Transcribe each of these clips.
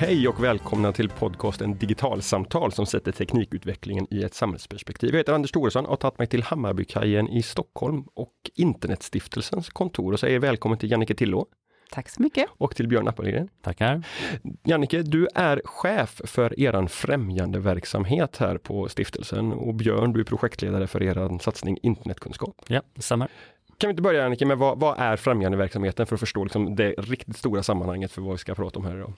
Hej och välkomna till podcasten Digitalsamtal som sätter teknikutvecklingen i ett samhällsperspektiv. Jag heter Anders Thoresson och har tagit mig till Hammarbykajen i Stockholm och Internetstiftelsens kontor och säger välkommen till Jannike Tillå. Tack så mycket. Och till Björn Appelgren. Tackar. Jannike, du är chef för eran främjandeverksamhet här på stiftelsen och Björn, du är projektledare för er satsning internetkunskap. Ja, det stämmer. Kan vi inte börja Jannike med vad, vad är främjandeverksamheten för att förstå liksom det riktigt stora sammanhanget för vad vi ska prata om här idag?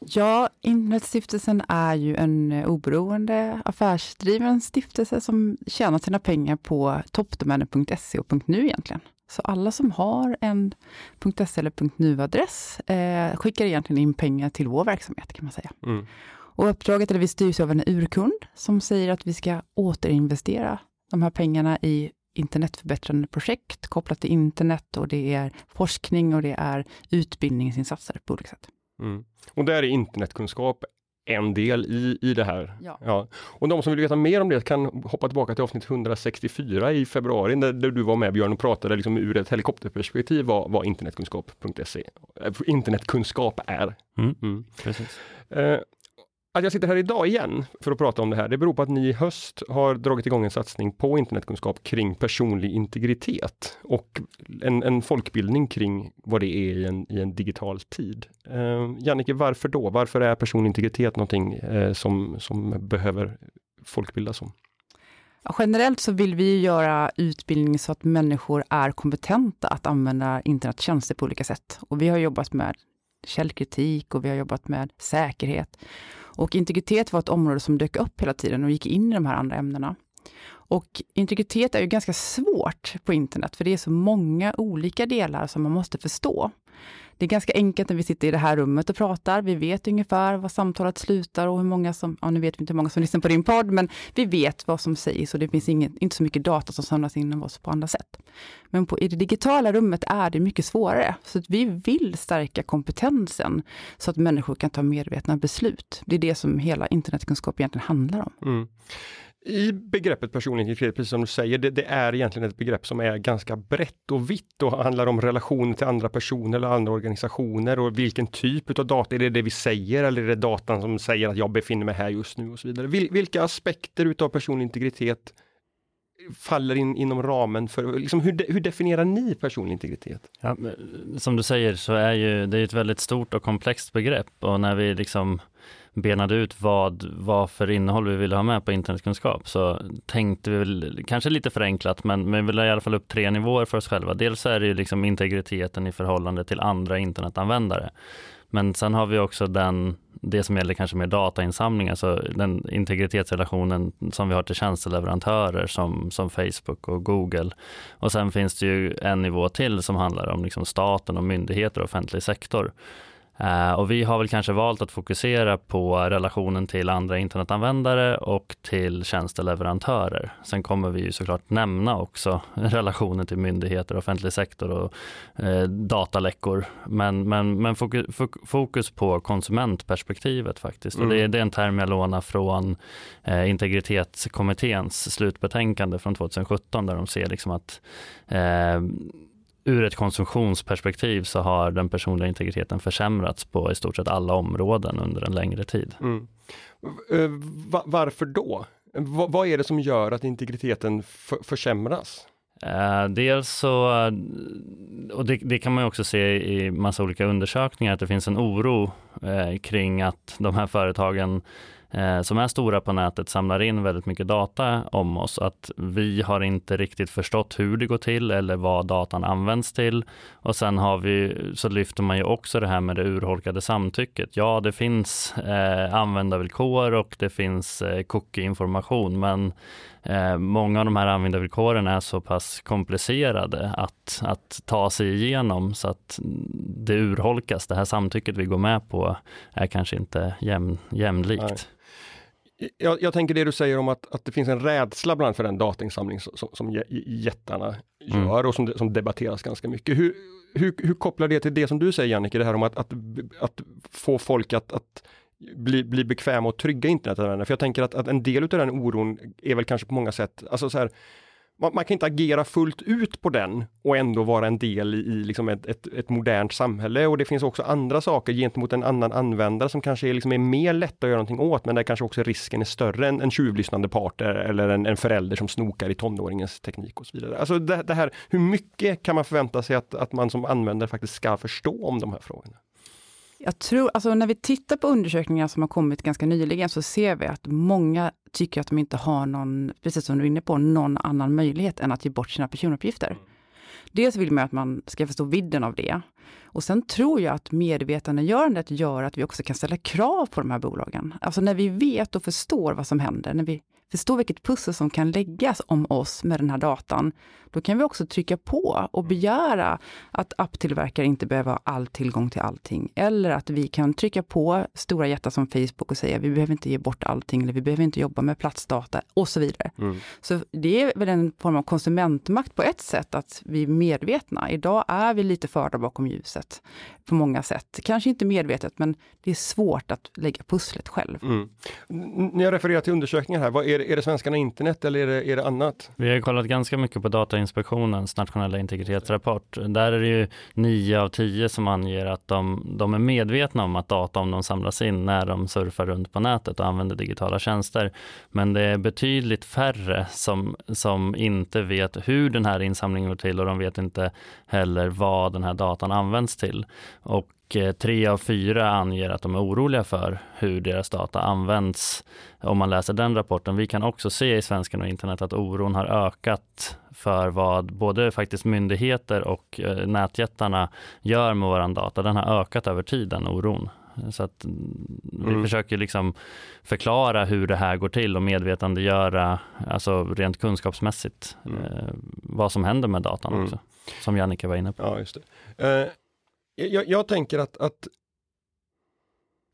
Ja, Internetstiftelsen är ju en oberoende affärsdriven stiftelse som tjänar sina pengar på toppdomäner.se och .nu egentligen. Så alla som har en .se eller .nu-adress eh, skickar egentligen in pengar till vår verksamhet kan man säga. Mm. Och uppdraget, eller vi styrs av en urkund som säger att vi ska återinvestera de här pengarna i internetförbättrande projekt kopplat till internet och det är forskning och det är utbildningsinsatser på olika sätt. Mm. Och där är internetkunskap en del i, i det här. Ja. ja. Och de som vill veta mer om det kan hoppa tillbaka till avsnitt 164 i februari där, där du var med Björn och pratade liksom ur ett helikopterperspektiv vad, vad internetkunskap.se äh, internetkunskap är. Mm. Mm. Precis. Eh, att jag sitter här idag igen för att prata om det här, det beror på att ni i höst har dragit igång en satsning på internetkunskap kring personlig integritet och en, en folkbildning kring vad det är i en, i en digital tid. Eh, Jannike, varför då? Varför är personlig integritet någonting eh, som, som behöver folkbildas om? Generellt så vill vi göra utbildning så att människor är kompetenta att använda internettjänster på olika sätt. Och vi har jobbat med källkritik och vi har jobbat med säkerhet. Och integritet var ett område som dök upp hela tiden och gick in i de här andra ämnena. Och integritet är ju ganska svårt på internet, för det är så många olika delar som man måste förstå. Det är ganska enkelt när vi sitter i det här rummet och pratar. Vi vet ungefär var samtalet slutar och hur många som, ja nu vet vi inte hur många som lyssnar på din podd, men vi vet vad som sägs och det finns inget, inte så mycket data som samlas in av oss på andra sätt. Men på, i det digitala rummet är det mycket svårare. Så att vi vill stärka kompetensen så att människor kan ta medvetna beslut. Det är det som hela internetkunskap egentligen handlar om. Mm i begreppet personlig integritet, precis som du säger, det, det, är egentligen ett begrepp som är ganska brett och vitt och handlar om relationer till andra personer eller andra organisationer och vilken typ av data, är det det vi säger eller är det datan som säger att jag befinner mig här just nu och så vidare. Vil, vilka aspekter utav personlig integritet faller in inom ramen för, liksom, hur, de, hur definierar ni personlig integritet? Ja, som du säger så är ju det är ett väldigt stort och komplext begrepp och när vi liksom benade ut vad, vad för innehåll vi ville ha med på internetkunskap så tänkte vi väl, kanske lite förenklat, men, men vi la i alla fall upp tre nivåer för oss själva. Dels är det ju liksom integriteten i förhållande till andra internetanvändare. Men sen har vi också den, det som gäller kanske mer datainsamling, alltså den integritetsrelationen som vi har till tjänsteleverantörer som, som Facebook och Google. Och sen finns det ju en nivå till som handlar om liksom staten och myndigheter och offentlig sektor. Uh, och vi har väl kanske valt att fokusera på relationen till andra internetanvändare och till tjänsteleverantörer. Sen kommer vi ju såklart nämna också relationen till myndigheter, offentlig sektor och uh, dataläckor. Men, men, men fokus, fokus på konsumentperspektivet faktiskt. Mm. Och det, det, är en term jag lånar från uh, Integritetskommitténs slutbetänkande från 2017 där de ser liksom att ur ett konsumtionsperspektiv så har den personliga integriteten försämrats på i stort sett alla områden under en längre tid. Mm. Eh, varför då? vad är det som gör att integriteten försämras? Uh, dels så, och det, det, kan man också se i massa olika undersökningar, att det finns en oro uh, kring att de här företagen eh, som är stora på nätet samlar in väldigt mycket data om oss. Att vi har inte riktigt förstått hur det går till eller vad datan används till. Och sen har vi, så lyfter man ju också det här med det urholkade samtycket. Ja, det finns eh, användarvillkor och det finns eh, cookie-information, men eh, många av de här användarvillkoren är så pass komplicerade att, att ta sig igenom så att det urholkas. Det här samtycket vi går med på är kanske inte jäm, jämlikt. Nej. Jag, jag, tänker det du säger om att, att det finns en rädsla bland för den datainsamling som, som jättarna mm. gör och som, som debatteras ganska mycket. Hur, hur, hur kopplar det till det som du säger Jannike, det här om att, att, att få folk att, att bli, bli bekväma och trygga internetanvändare? För jag tänker att, att en del av den oron är väl kanske på många sätt, alltså så här, man, man, kan inte agera fullt ut på den och ändå vara en del i, i liksom ett, ett, ett, modernt samhälle. Och det finns också andra saker gentemot en annan användare som kanske är, liksom är mer lätta att göra någonting åt, men där kanske också risken är större än en tjuvlyssnande partner eller en, en förälder som snokar i tonåringens teknik och så vidare. Alltså det, det här, hur mycket kan man förvänta sig att, att man som användare faktiskt ska förstå om de här frågorna? Jag tror, alltså när vi tittar på undersökningar som har kommit ganska nyligen så ser vi att många tycker att de inte har någon, precis som du är inne på, någon annan möjlighet än att ge bort sina personuppgifter. Mm. Dels vill man att man ska förstå vidden av det. Och sen tror jag att medvetandegörandet gör att vi också kan ställa krav på de här bolagen. Alltså när vi vet och förstår vad som händer, när vi förstå vilket pussel som kan läggas om oss med den här datan, då kan vi också trycka på och begära att apptillverkare inte behöver ha all tillgång till allting. Eller att vi kan trycka på stora jättar som Facebook och säga vi behöver inte ge bort allting, eller vi behöver inte jobba med platsdata och så vidare. Mm. Så det är väl en form av konsumentmakt på ett sätt, att vi är medvetna. Idag är vi lite förda bakom ljuset på många sätt. Kanske inte medvetet, men det är svårt att lägga pusslet själv. Mm. Ni har refererat till undersökningar här. Vad är, är det svenskarna internet eller är det, är det annat? Vi har kollat ganska mycket på Datainspektionens nationella integritetsrapport. Där är det ju nio av tio som anger att de, de är medvetna om att data om de samlas in när de surfar runt på nätet och använder digitala tjänster. Men det är betydligt färre som, som inte vet hur den här insamlingen går till och de vet inte heller vad den här datan används till. Och Eh, tre av fyra anger att de är oroliga för hur deras data används om man läser den rapporten. Vi kan också se i Svenskan och internet att oron har ökat för vad både faktiskt myndigheter och eh, nätjättarna gör med våran data. Den har ökat över tid, den oron. Så att vi mm. försöker liksom förklara hur det här går till och medvetandegöra, alltså rent kunskapsmässigt, mm. eh, vad som händer med datan mm. också, som Jannike var inne på. Ja, just det. Eh, jag, jag tänker att, att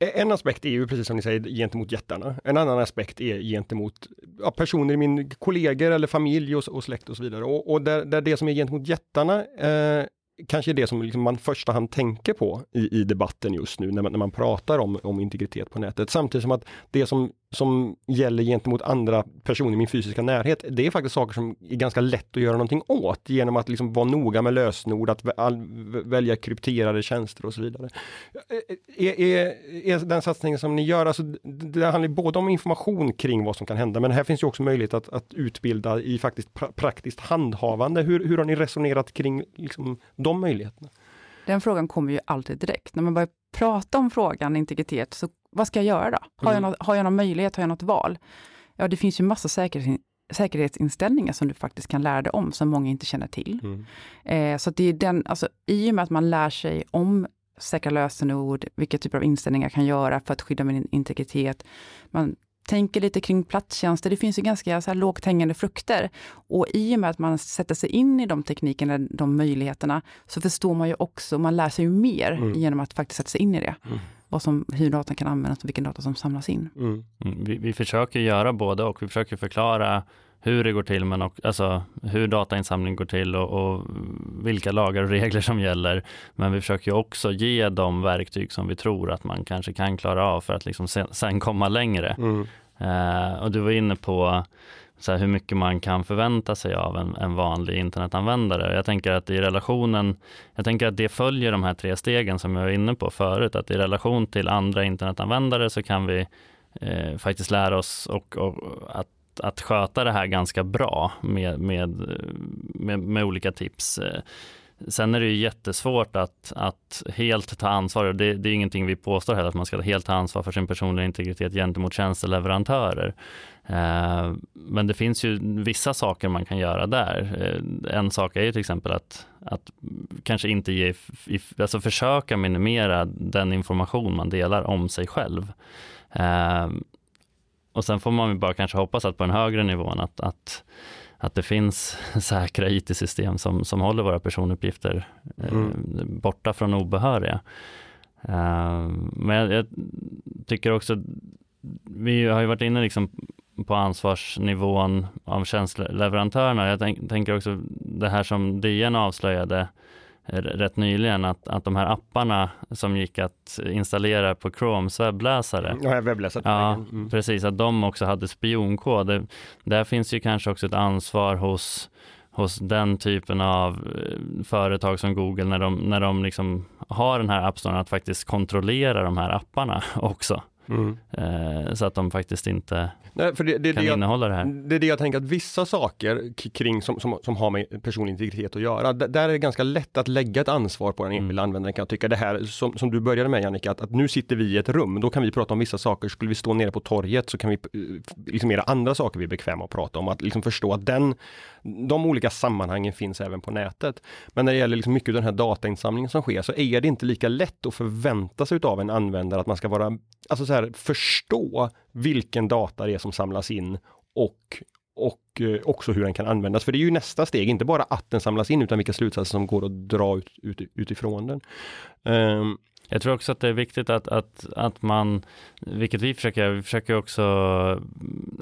e, en aspekt är ju precis som ni säger gentemot jättarna. En annan aspekt är gentemot ja, personer i min kollegor eller familj och, och släkt och så vidare. Och, och där, där, det som är gentemot jättarna eh, kanske är det som liksom man första hand tänker på i, i debatten just nu när man, när man pratar om, om integritet på nätet. Samtidigt som att det som som gäller gentemot andra personer i min fysiska närhet, det är faktiskt saker som är ganska lätt att göra någonting åt genom att liksom vara noga med lösenord, att välja krypterade tjänster och så vidare. Är, är, är den satsningen som ni gör, alltså, det handlar både om information kring vad som kan hända, men här finns ju också möjlighet att, att utbilda i faktiskt pra praktiskt handhavande. Hur, hur har ni resonerat kring liksom, de möjligheterna? Den frågan kommer ju alltid direkt. När man börjar prata om frågan integritet, så vad ska jag göra då? Har, jag, mm. något, har jag någon möjlighet? Har jag något val? Ja, det finns ju massa säkerhet, säkerhetsinställningar som du faktiskt kan lära dig om, som många inte känner till. Mm. Eh, så det är den, alltså, i och med att man lär sig om säkra lösenord, vilka typer av inställningar kan göra för att skydda min integritet. Man tänker lite kring platstjänster. Det finns ju ganska så här lågt hängande frukter. Och i och med att man sätter sig in i de teknikerna, de möjligheterna, så förstår man ju också, man lär sig ju mer mm. genom att faktiskt sätta sig in i det. Mm. Vad som, hur datan kan användas och vilken data som samlas in. Mm. mm. Vi, vi, försöker göra både och. Vi försöker förklara hur det går till, men också, alltså, hur datainsamling går till och, och, vilka lagar och regler som gäller. Men vi försöker också ge de verktyg som vi tror att man kanske kan klara av för att liksom sen, sen komma längre. Mm. Uh, och du var inne på så här, hur mycket man kan förvänta sig av en, en, vanlig internetanvändare. Jag tänker att i relationen, jag tänker att det följer de här tre stegen som jag var inne på förut, att i relation till andra internetanvändare så kan vi eh, faktiskt lära oss och, och att att sköta det här ganska bra med, med, med, med olika tips. Sen är det ju jättesvårt att, att helt ta ansvar, det, det är ingenting vi påstår heller, att man ska helt ta ansvar för sin personliga integritet gentemot tjänsteleverantörer. Eh, men det finns ju vissa saker man kan göra där. Eh, en sak är ju till exempel att, att kanske inte ge, alltså försöka minimera den information man delar om sig själv. Eh, och sen får man bara kanske hoppas att på en högre nivå att, att, att det finns säkra IT-system som, som håller våra personuppgifter eh, mm. borta från obehöriga. Uh, men jag, jag, tycker också, vi har ju varit inne liksom på ansvarsnivån av tjänsteleverantörerna. Jag tänk, tänker också det här som DN avslöjade rätt nyligen att, att de här apparna som gick att installera på Chromes webbläsare. Ja, webbläsare. Ja, mm. precis, att de också hade spionkod. Det, där finns ju kanske också ett ansvar hos hos den typen av eh, företag som Google när de, när de liksom har den här appstoren att faktiskt kontrollera de här apparna också. Mm. Eh, så att de faktiskt inte Nej, för det, det, kan det innehålla det här. Det är det jag tänker att vissa saker kring som, som, som har med personlig integritet att göra, där är det ganska lätt att lägga ett ansvar på den mm. enskilda mm. användaren kan jag tycka. Det här som, som du började med Jannica, att, att, nu sitter vi i ett rum, då kan vi prata om vissa saker. Skulle vi stå nere på torget så kan vi liksom göra andra saker vi är bekväma att prata om. Att liksom förstå att den, de olika sammanhangen finns även på nätet. Men när det gäller liksom mycket av den här datainsamlingen som sker så är det inte lika lätt att förvänta sig av en användare att man ska vara, alltså så här, förstå vilken data det är som samlas in och och eh, också hur den kan användas. För det är ju nästa steg, inte bara att den samlas in utan vilka slutsatser som går att dra ut, ut, utifrån den. Um, jag tror också att det är viktigt att, att, att man, vilket vi försöker göra, vi försöker också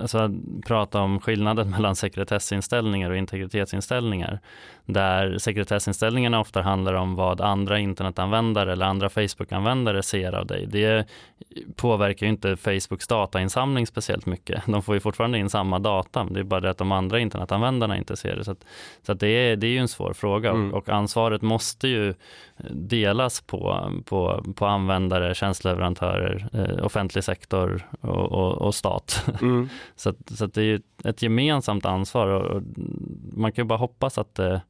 alltså, prata om skillnaden mellan sekretessinställningar och integritetsinställningar. Där sekretessinställningarna ofta handlar om vad andra internetanvändare eller andra Facebook-användare ser av dig. Det påverkar ju inte Facebooks datainsamling speciellt mycket. De får ju fortfarande in samma data, det är bara det att de andra internetanvändarna inte ser det. Så, att, så att det, är, det är ju en svår fråga mm. och, ansvaret måste ju delas på, på, på användare, tjänstleverantörer, eh, offentlig sektor och, och, och stat. Mm. så så det är ju ett gemensamt ansvar och, och man kan ju bara hoppas att, det,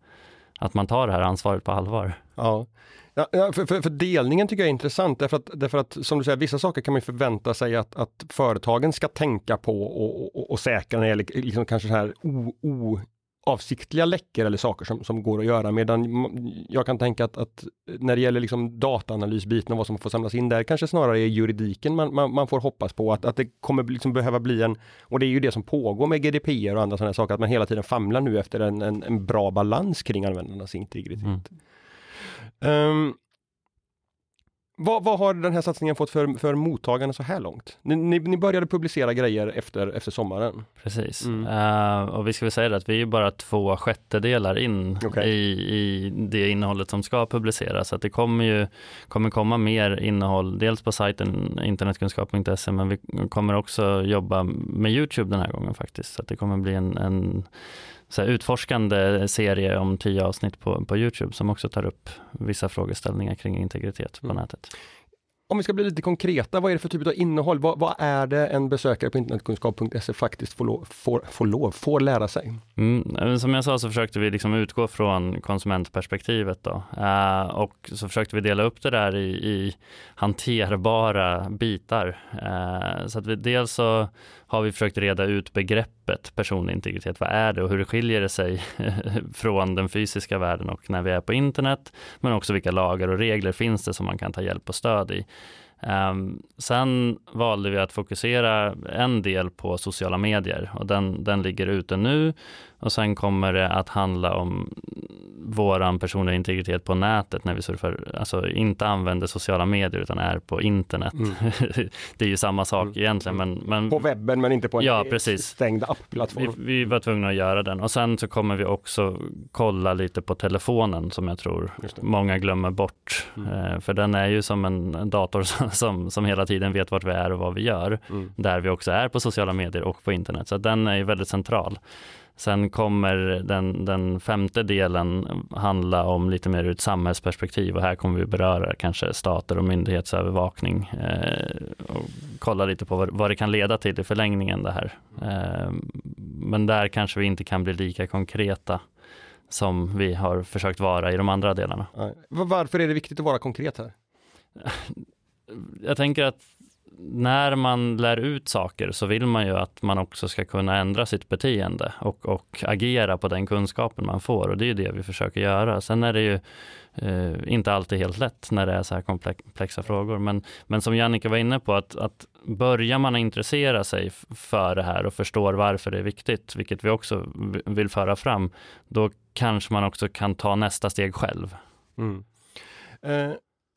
att man tar det här ansvaret på allvar. Ja. Ja, för, för, för, delningen tycker jag är intressant därför att, därför att som du säger, vissa saker kan man förvänta sig att, att företagen ska tänka på och, och, och säkra när det gäller liksom kanske så här o, o, avsiktliga läckor eller saker som, som går att göra medan jag kan tänka att, att när det gäller liksom dataanalysbiten och vad som får samlas in där kanske snarare är juridiken man, man, man, får hoppas på att, att det kommer liksom behöva bli en, och det är ju det som pågår med GDPR och andra sådana saker, att man hela tiden famlar nu efter en, en, en bra balans kring användarnas integritet. Mm. Um, vad, vad, har den här satsningen fått för, för mottagande så här långt? Ni, ni, ni började publicera grejer efter, efter sommaren. Precis, mm. uh, och vi ska väl säga det att vi är bara två sjättedelar in okay. i, i det innehållet som ska publiceras. Så att det kommer ju kommer komma mer innehåll, dels på sajten internetkunskap.se, men vi kommer också jobba med Youtube den här gången faktiskt. Så att det kommer bli en, en så utforskande serie om tio avsnitt på, på Youtube som också tar upp vissa frågeställningar kring integritet på mm. nätet. Om vi ska bli lite konkreta, vad är det för typ av innehåll? Vad, vad är det en besökare på internetkunskap.se faktiskt får, lov, får, får, lov, får lära sig? Mm, som jag sa så försökte vi liksom utgå från konsumentperspektivet då. Uh, och så försökte vi dela upp det där i, i hanterbara bitar. Uh, så att vi dels så har vi försökt reda ut begreppet personlig integritet. Vad är det och hur skiljer det sig från den fysiska världen och när vi är på internet? Men också vilka lagar och regler finns det som man kan ta hjälp och stöd i. Um, sen valde vi att fokusera en del på sociala medier och den, den ligger ute nu och sen kommer det att handla om våran personliga integritet på nätet när vi surfar, alltså inte använder sociala medier utan är på internet. Mm. det är ju samma sak mm. egentligen. Men, men, på webben men inte på en ja, precis. stängd appplattform. Vi, vi var tvungna att göra den och sen så kommer vi också kolla lite på telefonen som jag tror många glömmer bort. Mm. Eh, för den är ju som en dator som, som hela tiden vet vart vi är och vad vi gör. Mm. Där vi också är på sociala medier och på internet. Så den är ju väldigt central. Sen kommer den, den femte delen handla om lite mer ur ett samhällsperspektiv och här kommer vi beröra kanske stater och myndighetsövervakning eh, och kolla lite på vad, vad, det kan leda till i förlängningen det här. Eh, men där kanske vi inte kan bli lika konkreta som vi har försökt vara i de andra delarna. Varför är det viktigt att vara konkret här? Jag tänker att när man lär ut saker så vill man ju att man också ska kunna ändra sitt beteende och, och agera på den kunskapen man får och det är det vi försöker göra. Sen är det ju eh, inte alltid helt lätt när det är så här komplexa frågor. Men, men som Jannica var inne på, att, att börjar man intressera sig för det här och förstår varför det är viktigt, vilket vi också vill föra fram, då kanske man också kan ta nästa steg själv. Mm. Eh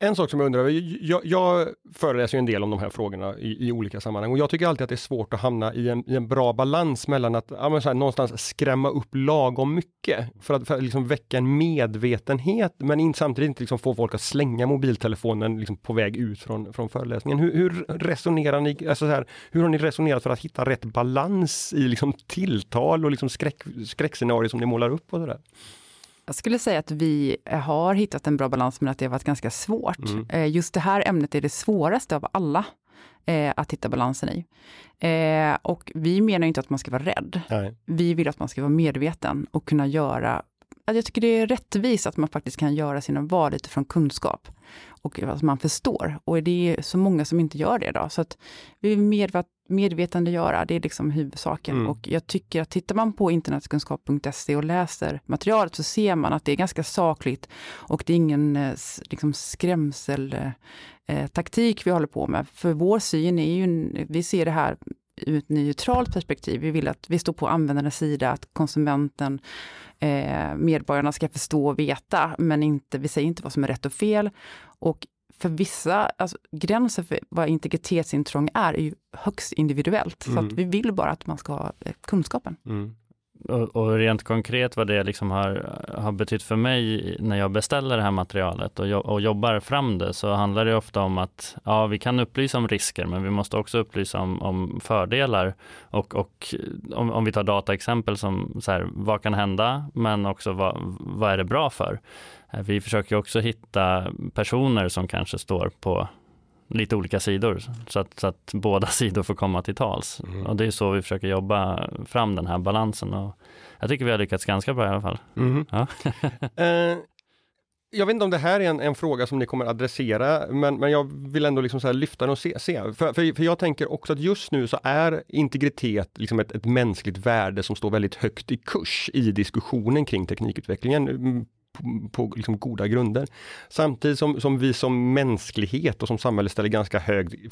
en sak som jag undrar jag, jag föreläser en del om de här frågorna i, i, olika sammanhang och jag tycker alltid att det är svårt att hamna i en, i en bra balans mellan att ja, så här, någonstans skrämma upp lagom mycket för att, för att liksom väcka en medvetenhet men in, samtidigt inte liksom få folk att slänga mobiltelefonen liksom på väg ut från, från föreläsningen. Hur, hur resonerar ni, alltså så här, hur har ni resonerat för att hitta rätt balans i liksom tilltal och liksom skräck, skräckscenarier som ni målar upp och sådär? Jag skulle säga att vi har hittat en bra balans, men att det har varit ganska svårt. Mm. Eh, just det här ämnet är det svåraste av alla eh, att hitta balansen i. Eh, och vi menar inte att man ska vara rädd. Nej. Vi vill att man ska vara medveten och kunna göra jag tycker det är rättvist att man faktiskt kan göra sina val utifrån kunskap och att man förstår. Och det är så många som inte gör det idag. Så att vi vill medvet medvetandegöra, det är liksom huvudsaken. Mm. Och jag tycker att tittar man på internetkunskap.se och läser materialet så ser man att det är ganska sakligt och det är ingen eh, liksom, skrämseltaktik eh, vi håller på med. För vår syn är ju, vi ser det här ur ett neutralt perspektiv. Vi vill att vi står på användarnas sida, att konsumenten, eh, medborgarna ska förstå och veta, men inte, vi säger inte vad som är rätt och fel. Och för vissa, alltså, gränsen för vad integritetsintrång är, är ju högst individuellt. Mm. Så att vi vill bara att man ska ha eh, kunskapen. Mm. Och, och, rent konkret vad det liksom har, har betytt för mig när jag beställer det här materialet och, och jobbar fram det så handlar det ofta om att ja, vi kan upplysa om risker men vi måste också upplysa om, om fördelar. Och, och om, om, vi tar dataexempel som så här, vad kan hända men också vad, vad är det bra för? Eh, vi försöker också hitta personer som kanske står på lite olika sidor så att, så att båda sidor får komma till tals. Mm. Och det är så vi försöker jobba fram den här balansen och jag tycker vi har lyckats ganska bra i alla fall. Mm. Ja. uh, jag vet inte om det här är en, en, fråga som ni kommer adressera, men, men jag vill ändå liksom så lyfta den och se. se. För, för, för, jag tänker också att just nu så är integritet liksom ett, ett mänskligt värde som står väldigt högt i kurs i diskussionen kring teknikutvecklingen mm, på, på liksom goda grunder. Samtidigt som, som vi som mänsklighet och som samhälle ställer ganska hög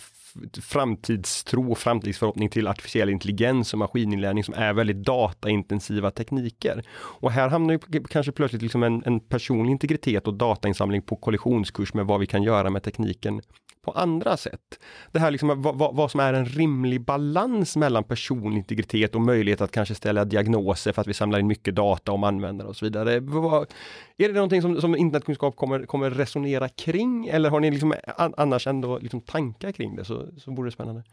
framtidstro och framtidsförhoppning till artificiell intelligens och maskininlärning som är väldigt dataintensiva tekniker. Och här hamnar ju kanske plötsligt liksom en, en personlig integritet och datainsamling på kollisionskurs med vad vi kan göra med tekniken på andra sätt. Det här liksom, vad, vad, som är en rimlig balans mellan personlig integritet och möjlighet att kanske ställa diagnoser för att vi samlar in mycket data om användare och så vidare. Är det någonting som, som internetkunskap kommer, kommer resonera kring eller har ni liksom annars ändå liksom tankar kring det så, så vore det spännande.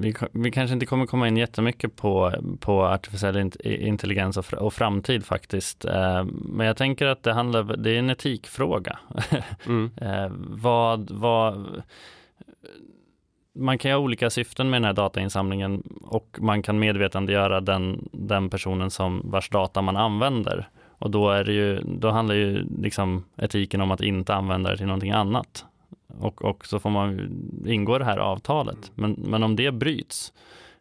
Vi, vi, kanske inte kommer komma in jättemycket på, på artificiell intelligens och, och framtid faktiskt. Eh, men jag tänker att det handlar, det är en etikfråga. Mm. eh, vad, vad, man kan ha olika syften med den här datainsamlingen och man kan medvetandegöra den, den personen som vars data man använder. Och då, är det ju, då handlar ju liksom etiken om att inte använda det till någonting annat och, och så får man ingå det här avtalet. Men, men om det bryts,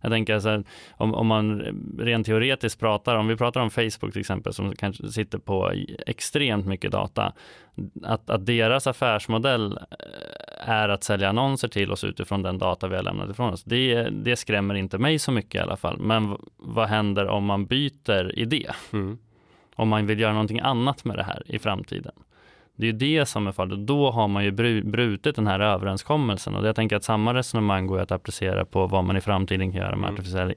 jag tänker så här, om, om man rent teoretiskt pratar, om vi pratar om Facebook till exempel som kanske sitter på extremt mycket data, att, att deras affärsmodell eh, är att sälja annonser till oss utifrån den data vi har lämnat ifrån oss. Det, det skrämmer inte mig så mycket i alla fall. Men vad händer om man byter idé? Mm. Om man vill göra någonting annat med det här i framtiden? Det är ju det som är fallet. Då har man ju brutit den här överenskommelsen och jag tänker att samma resonemang går att applicera på vad man i framtiden kan göra med mm. artificiell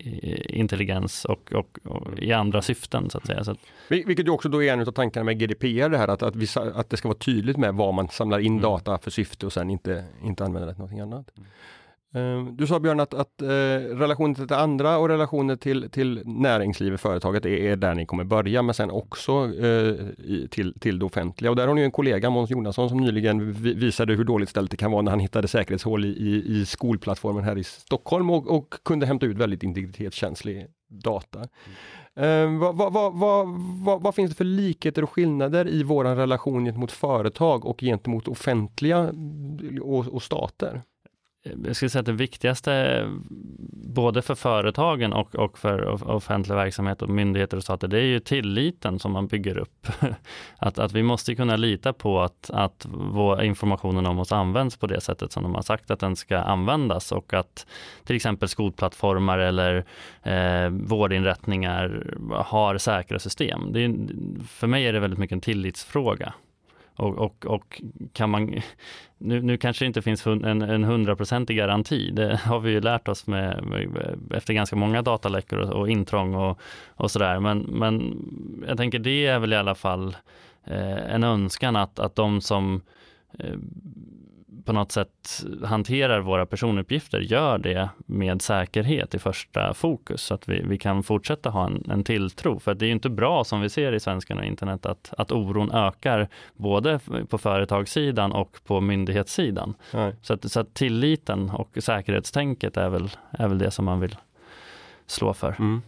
intelligens och, och, och, i andra syften så att säga. Så att... Vilket ju också då är en av tankarna med GDPR, det här att, att, vissa, att det ska vara tydligt med vad man samlar in mm. data för syfte och sen inte, inte använder det till någonting annat. Ehm, du sa Björn att, att eh, relationen till andra och relationer till, till näringslivet, företaget, är, är där ni kommer börja, men sen också eh, till, till det offentliga. Och där har ni en kollega, Måns Jonasson, som nyligen visade hur dåligt ställt det kan vara när han hittade säkerhetshål i, i, i skolplattformen här i Stockholm och, och kunde hämta ut väldigt integritetskänslig data. Mm. Eh, vad, vad, vad, vad, finns det för likheter och skillnader i vår relation gentemot företag och gentemot offentliga och, och stater? Eh, jag skulle säga att det viktigaste både för företagen och, och för offentlig verksamhet och myndigheter och stater, det är ju tilliten som man bygger upp. att, att vi måste kunna lita på att, att vår informationen om oss används på det sättet som de har sagt att den ska användas och att till exempel skolplattformar eller eh, vårdinrättningar har säkra system. Det är, för mig är det väldigt mycket en tillitsfråga. Och, och, och kan man, nu, nu kanske det inte finns en hundraprocentig garanti, det har vi ju lärt oss med, med efter ganska många dataläckor och, och intrång och, och sådär. Men, men jag tänker det är väl i alla fall eh, en önskan att, att de som eh, på något sätt hanterar våra personuppgifter gör det med säkerhet i första fokus så att vi, vi kan fortsätta ha en, en tilltro. För det är inte bra som vi ser i svenskarna och internet att, att oron ökar både på företagssidan och på myndighetssidan. Så att, så att tilliten och säkerhetstänket är väl, är väl det som man vill slå för. Mm.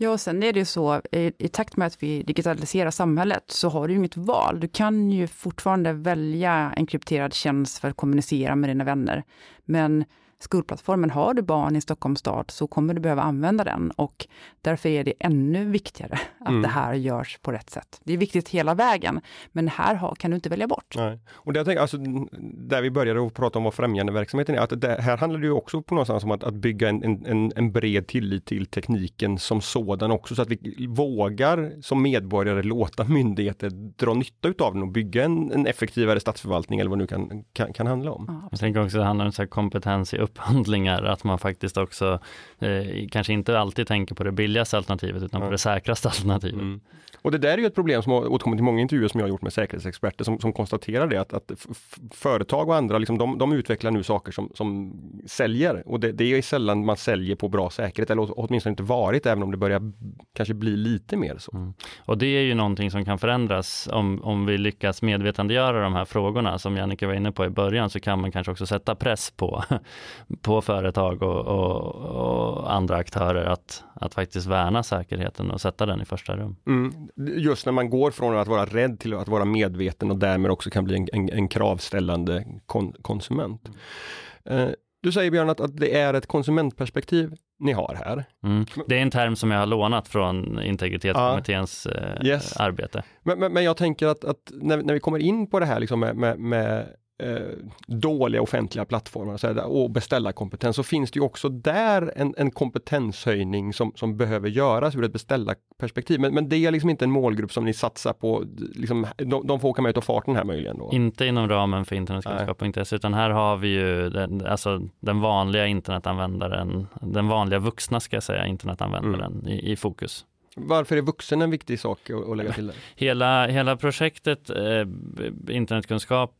Ja, och sen är det ju så, i, i, takt med att vi digitaliserar samhället, så har du inget val. Du kan ju fortfarande välja en krypterad tjänst för att kommunicera med dina vänner. Men skolplattformen, har du barn i Stockholms stad så kommer du behöva använda den och därför är det ännu viktigare att mm. det här görs på rätt sätt. Det är viktigt hela vägen, men här har, kan du inte välja bort. Nej. Och det jag tänker, alltså, där vi började att prata om vad främjande verksamheten är, att det, här handlar det ju också på någonstans om att, att bygga en, en, en bred tillit till tekniken som sådan också, så att vi vågar som medborgare låta myndigheter dra nytta utav den och bygga en, en effektivare statsförvaltning eller vad det nu kan, kan, kan handla om. Ja, jag tänker också att det handlar om så kompetens i upphandlingar, att man faktiskt också eh, kanske inte alltid tänker på det billigaste alternativet utan på det säkraste alternativet. Mm. Och det där är ju ett problem som har återkommit i många intervjuer som jag har gjort med säkerhetsexperter som, som konstaterar det att, att företag och andra, liksom, de, de, utvecklar nu saker som, som säljer och det, det, är sällan man säljer på bra säkerhet eller åtminstone inte varit även om det börjar kanske bli lite mer så. Mm. Och det är ju någonting som kan förändras om, om vi lyckas medvetandegöra de här frågorna som Jannike var inne på i början så kan man kanske också sätta press på, på företag och, och, och andra aktörer att, att faktiskt värna säkerheten och sätta den i första rum. Mm. Just när man går från att vara rädd till att vara medveten och därmed också kan bli en, en, en kravställande kon, konsument. Mm. Eh, du säger Björn att, att det är ett konsumentperspektiv ni har här. Mm. Det är en term som jag har lånat från integritetskommitténs ja. Eh, yes. arbete. Men, men, men, jag tänker att, att när, när, vi kommer in på det här liksom med, med, med dåliga offentliga plattformar och, så och beställarkompetens så finns det ju också där en, en kompetenshöjning som, som behöver göras ur ett beställarperspektiv. Men, men det är liksom inte en målgrupp som ni satsar på, liksom, de, de får åka med utav farten här möjligen? Då. Inte inom ramen för internetkunskap.se utan här har vi ju den, alltså den vanliga internetanvändaren, den vanliga vuxna ska jag säga, internetanvändaren mm. i, i fokus. Varför är vuxen en viktig sak att, att lägga till? Där? Hela, hela projektet eh, internetkunskap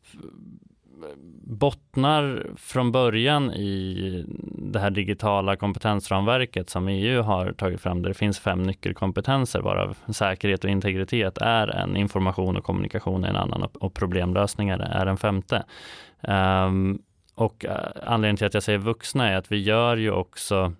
bottnar från början i det här digitala kompetensramverket som EU har tagit fram där det finns fem nyckelkompetenser varav säkerhet och integritet är en, information och kommunikation är en annan och problemlösningar är en femte. Um, och eh, anledningen till att jag säger vuxna är att vi gör ju också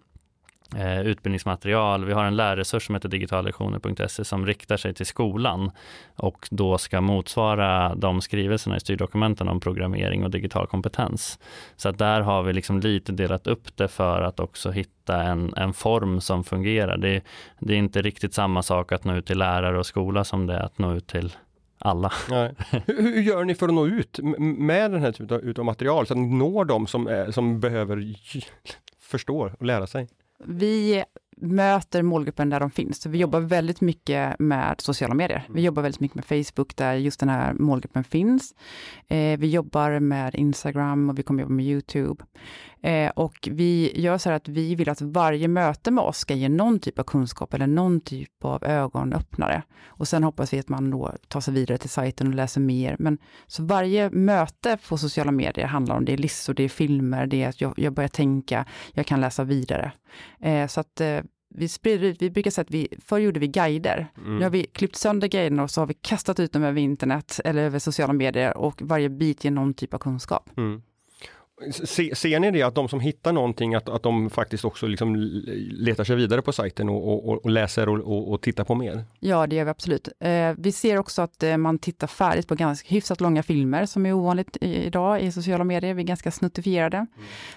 eh, utbildningsmaterial. Vi har en lärresurs som heter digitallektioner.se som riktar sig till skolan och då ska motsvara de skrivelserna i styrdokumenten om programmering och digital kompetens. Så att där har vi liksom lite delat upp det för att också hitta en, en form som fungerar. Det, det är inte riktigt samma sak att nå ut till lärare och skola som det är att nå ut till alla. Hur, hur, gör ni för att nå ut med den här typen av material så att ni når de som, som behöver förstå och lära sig? Vi möter målgruppen där de finns. Så vi jobbar väldigt mycket med sociala medier. Vi jobbar väldigt mycket med Facebook där just den här målgruppen finns. Eh, vi jobbar med Instagram och vi kommer jobba med Youtube. Eh, och vi gör så här att vi vill att varje möte med oss ska ge någon typ av kunskap eller någon typ av ögonöppnare. Och sen hoppas vi att man då tar sig vidare till sajten och läser mer. Men så varje möte på sociala medier handlar om det är listor, det är filmer, det är att jag, jag börjar tänka, jag kan läsa vidare. Eh, så att eh, vi sprider ut, vi brukar säga att vi, förr gjorde vi guider. Mm. Nu har vi klippt sönder guiderna och så har vi kastat ut dem över internet eller över sociala medier och varje bit ger någon typ av kunskap. Mm. Se, ser ni det att de som hittar någonting att, att de faktiskt också liksom letar sig vidare på sajten och, och, och läser och, och, tittar på mer? Ja, det gör vi absolut. Eh, vi ser också att eh, man tittar färdigt på ganska hyfsat långa filmer som är ovanligt i, idag i sociala medier. Vi är ganska snuttifierade. Mm.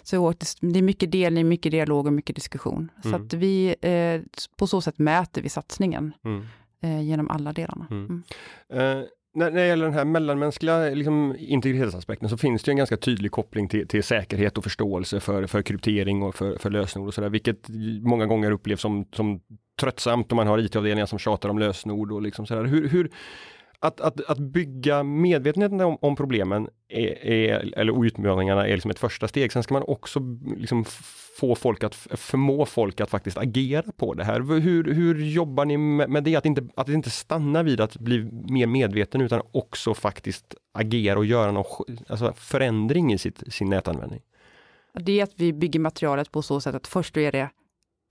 Så det är mycket delning, mycket dialog och mycket diskussion. Mm. Så att vi, eh, på så sätt mäter vi satsningen mm. Eh, genom alla delarna. Mm. Mm. Eh, när, det gäller den här mellanmänskliga liksom, integritetsaspekten så finns det en ganska tydlig koppling till, till säkerhet och förståelse för, för kryptering och för, för lösenord och sådär, vilket många gånger upplevs som, som tröttsamt om man har IT-avdelningar som tjatar om lösenord och liksom sådär. Hur, hur, att, att, att bygga medvetenheten om, om problemen är, är, eller utmaningarna är liksom ett första steg. Sen ska man också liksom få folk att förmå folk att faktiskt agera på det här. Hur, hur jobbar ni med det? Att inte, att inte stanna vid att bli mer medveten utan också faktiskt agera och göra någon alltså förändring i sitt, sin nätanvändning. Det är att vi bygger materialet på så sätt att först är det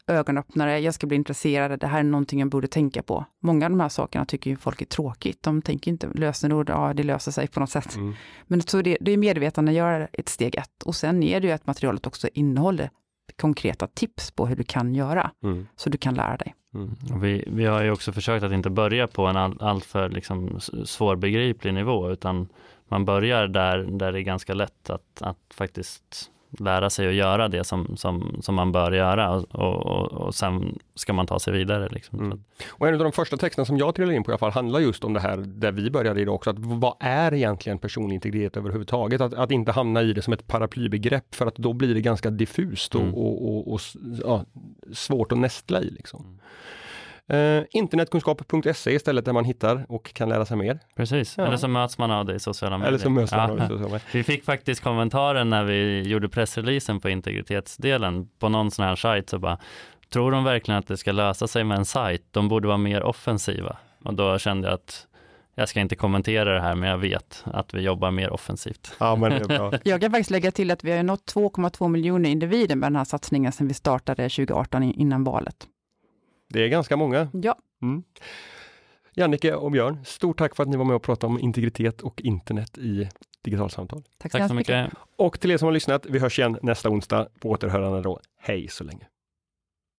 ögonöppnare, jag ska bli intresserad, det här är någonting jag borde tänka på. Många av de här sakerna tycker ju folk är tråkigt. De tänker inte lösenord, ja det löser sig på något sätt. Mm. Men så det, det är medvetandegöra ett steg ett. Och sen är det ju att materialet också innehåller konkreta tips på hur du kan göra, mm. så du kan lära dig. Mm. Vi, vi har ju också försökt att inte börja på en all, alltför liksom svårbegriplig nivå, utan man börjar där, där det är ganska lätt att, att faktiskt lära sig att göra det som, som, som man bör göra och, och, och sen ska man ta sig vidare. Liksom. Mm. Och en av de första texterna som jag trillade in på i alla fall handlar just om det här där vi började idag också, att vad är egentligen personlig integritet överhuvudtaget? Att, att inte hamna i det som ett paraplybegrepp för att då blir det ganska diffust och, mm. och, och ja, svårt att nästla i. Liksom. Mm. Uh, internetkunskap.se istället där man hittar och kan lära sig mer. Precis, ja. eller så möts man av det i sociala medier. Eller så möts man ja. av det i sociala medier. Vi fick faktiskt kommentaren när vi gjorde pressreleasen på integritetsdelen på någon sån här sajt så bara Tror de verkligen att det ska lösa sig med en sajt? De borde vara mer offensiva. Och då kände jag att jag ska inte kommentera det här, men jag vet att vi jobbar mer offensivt. Ja, men det är bra. jag kan faktiskt lägga till att vi har nått 2,2 miljoner individer med den här satsningen sedan vi startade 2018 innan valet. Det är ganska många. Ja. Mm. Jannike och Björn, stort tack för att ni var med och pratade om integritet och internet i Digitalsamtal. Tack så, tack så mycket. Och till er som har lyssnat, vi hörs igen nästa onsdag på återhörande då. Hej så länge.